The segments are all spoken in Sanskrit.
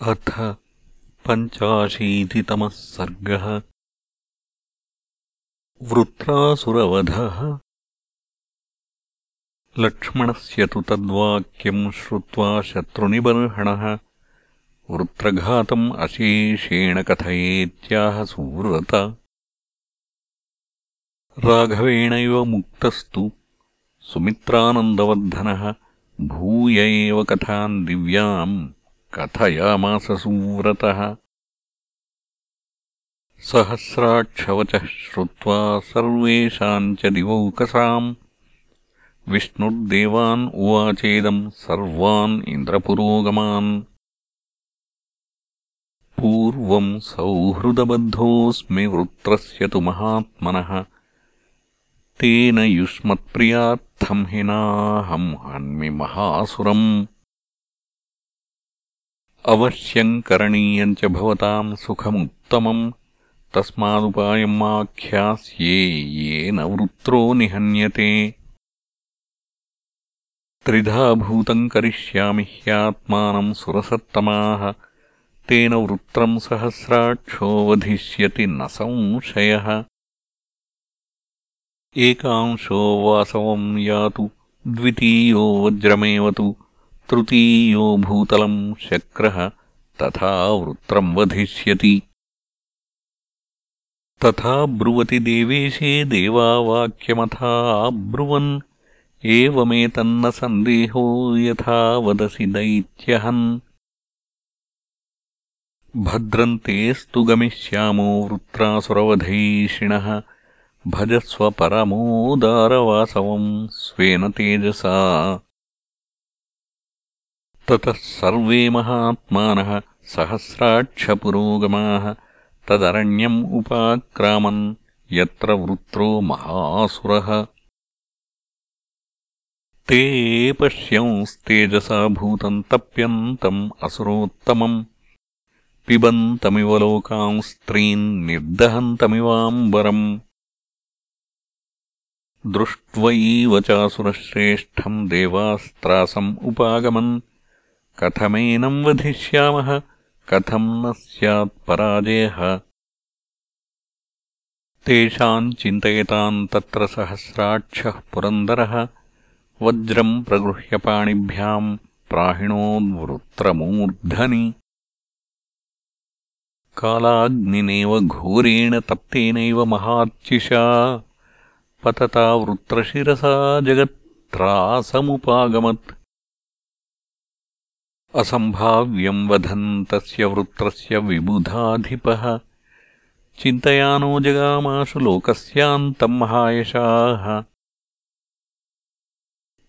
अथ पञ्चाशीतितमः सर्गः। वृत्रासुरवधः। लक्ष्मणस्य तु तद्वाक्यम् श्रुत्वा शत्रुनिबर्हणः वृत्रघातम् अशेषेण कथयेत्याह सुव्रत। राघवेणैव मुक्तस्तु। सुमित्रानन्दवर्धनः। भूय एव कथाम् दिव्याम् कथयामास सुव्रतः सहस्राक्षवचः श्रुत्वा सर्वेषाम् च दिवौकसाम्। विष्णुर्देवान् उवाचेदम् सर्वान् इन्द्रपुरोगमान्। पूर्वम् सौहृदबद्धोऽस्मि वृत्रस्य तु महात्मनः। तेन युष्मत्प्रियार्थम् हि नाहम् हन्मि महासुरम् अवश्यम् करणीयम् च भवताम् सुखमुत्तमम् तस्मादुपायम् आख्यास्ये येन वृत्रो निहन्यते। त्रिधा भूतम् करिष्यामि ह्यात्मानम् सुरसत्तमाः तेन वृत्रम् सहस्राक्षो वधिष्यति न संशयः। एकांशो वासवम् यातु द्वितीयो वज्रमेवतु तृतीयो भूतलम् शक्रः तथा वृत्रम् वधिष्यति। तथा ब्रुवति देवेशे देवावाक्यमथा ब्रुवन् एवमेतन्न सन्देहो यथा वदसि दैत्यहन्। भद्रन्तेस्तु गमिष्यामो वृत्रासुरवधैषिणः भजस्व परमोदारवासवम् स्वेन तेजसा ततः सर्वे महात्मानः सहस्राक्षपुरोगमाः तदरण्यम् उपाक्रामन् यत्र वृत्रो महासुरः। ते पश्यंस्तेजसा भूतम् तप्यन्तम् असुरोत्तमम्। पिबन्तमिव लोकांस्त्रीन् निर्दहन्तमिवाम्बरम्। दृष्ट्वैव चासुरश्रेष्ठम् देवास्त्रासम् उपागमन् कथमेनम् वधिष्यामः? कथम् न स्यात्पराजयः तेषाम् चिन्तयताम् तत्र सहस्राक्षः पुरन्दरः। वज्रम् प्रगृह्य पाणिभ्याम् प्राहिणोद्वृत्रमूर्धनि। कालाग्निनेव घोरेण तप्तेनैव महार्चिषा। पतता वृत्रशिरसा जगत्त्रासमुपागमत् असम्भाव्यम् वधन् तस्य वृत्रस्य विबुधाधिपः चिन्तयानो जगामाशु लोकस्यान्तम् महायशाः।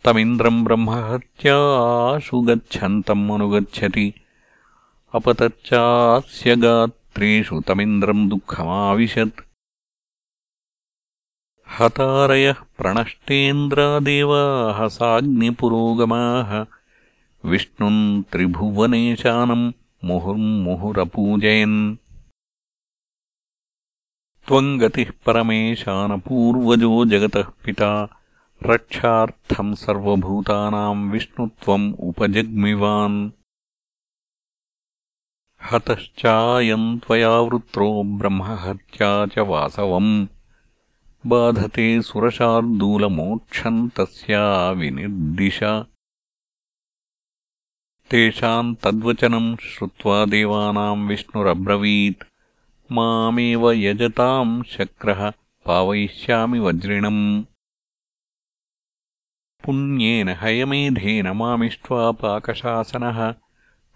तमिन्द्रम् ब्रह्महत्याशु गच्छन्तम् अनुगच्छति। अपतच्चास्य गात्रेषु तमिन्द्रम् दुःखमाविशत्। हतारयः प्रणष्टेन्द्रादेवाः साग्निपुरोगमाः विष्णुम् त्रिभुवनेशानम् मुहुर्मुहुरपूजयन् त्वम् गतिः परमेशानपूर्वजो जगतः पिता रक्षार्थम् सर्वभूतानाम् विष्णुत्वम् उपजग्मिवान्। हतश्चायम् त्वया वृत्रो ब्रह्महत्या च वासवम्। बाधते सुरशार्दूलमोक्षम् तस्या विनिर्दिश तेषाम् तद्वचनम् श्रुत्वा देवानाम् विष्णुरब्रवीत्। मामेव यजताम् शक्रः पावयिष्यामि वज्रिणम्। पुण्येन हयमेधेन मामिष्ट्वा पाकशासनः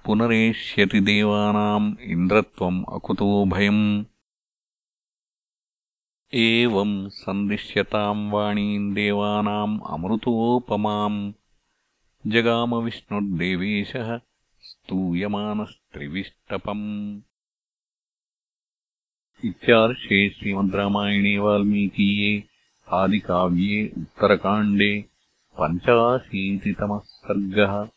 पुनरेष्यति देवानाम् इन्द्रत्वम् अकुतो भयम्। एवम् सन्दिश्यताम् वाणीम् देवानाम् अमृतोपमाम् जगामविष्णुर्देवेशः स्तूयमानस्त्रिविष्टपम्। इत्यार्षे श्रीमद्रामायणे वाल्मीकीये आदिकाव्ये उत्तरकाण्डे पञ्चाशीतितमः सर्गः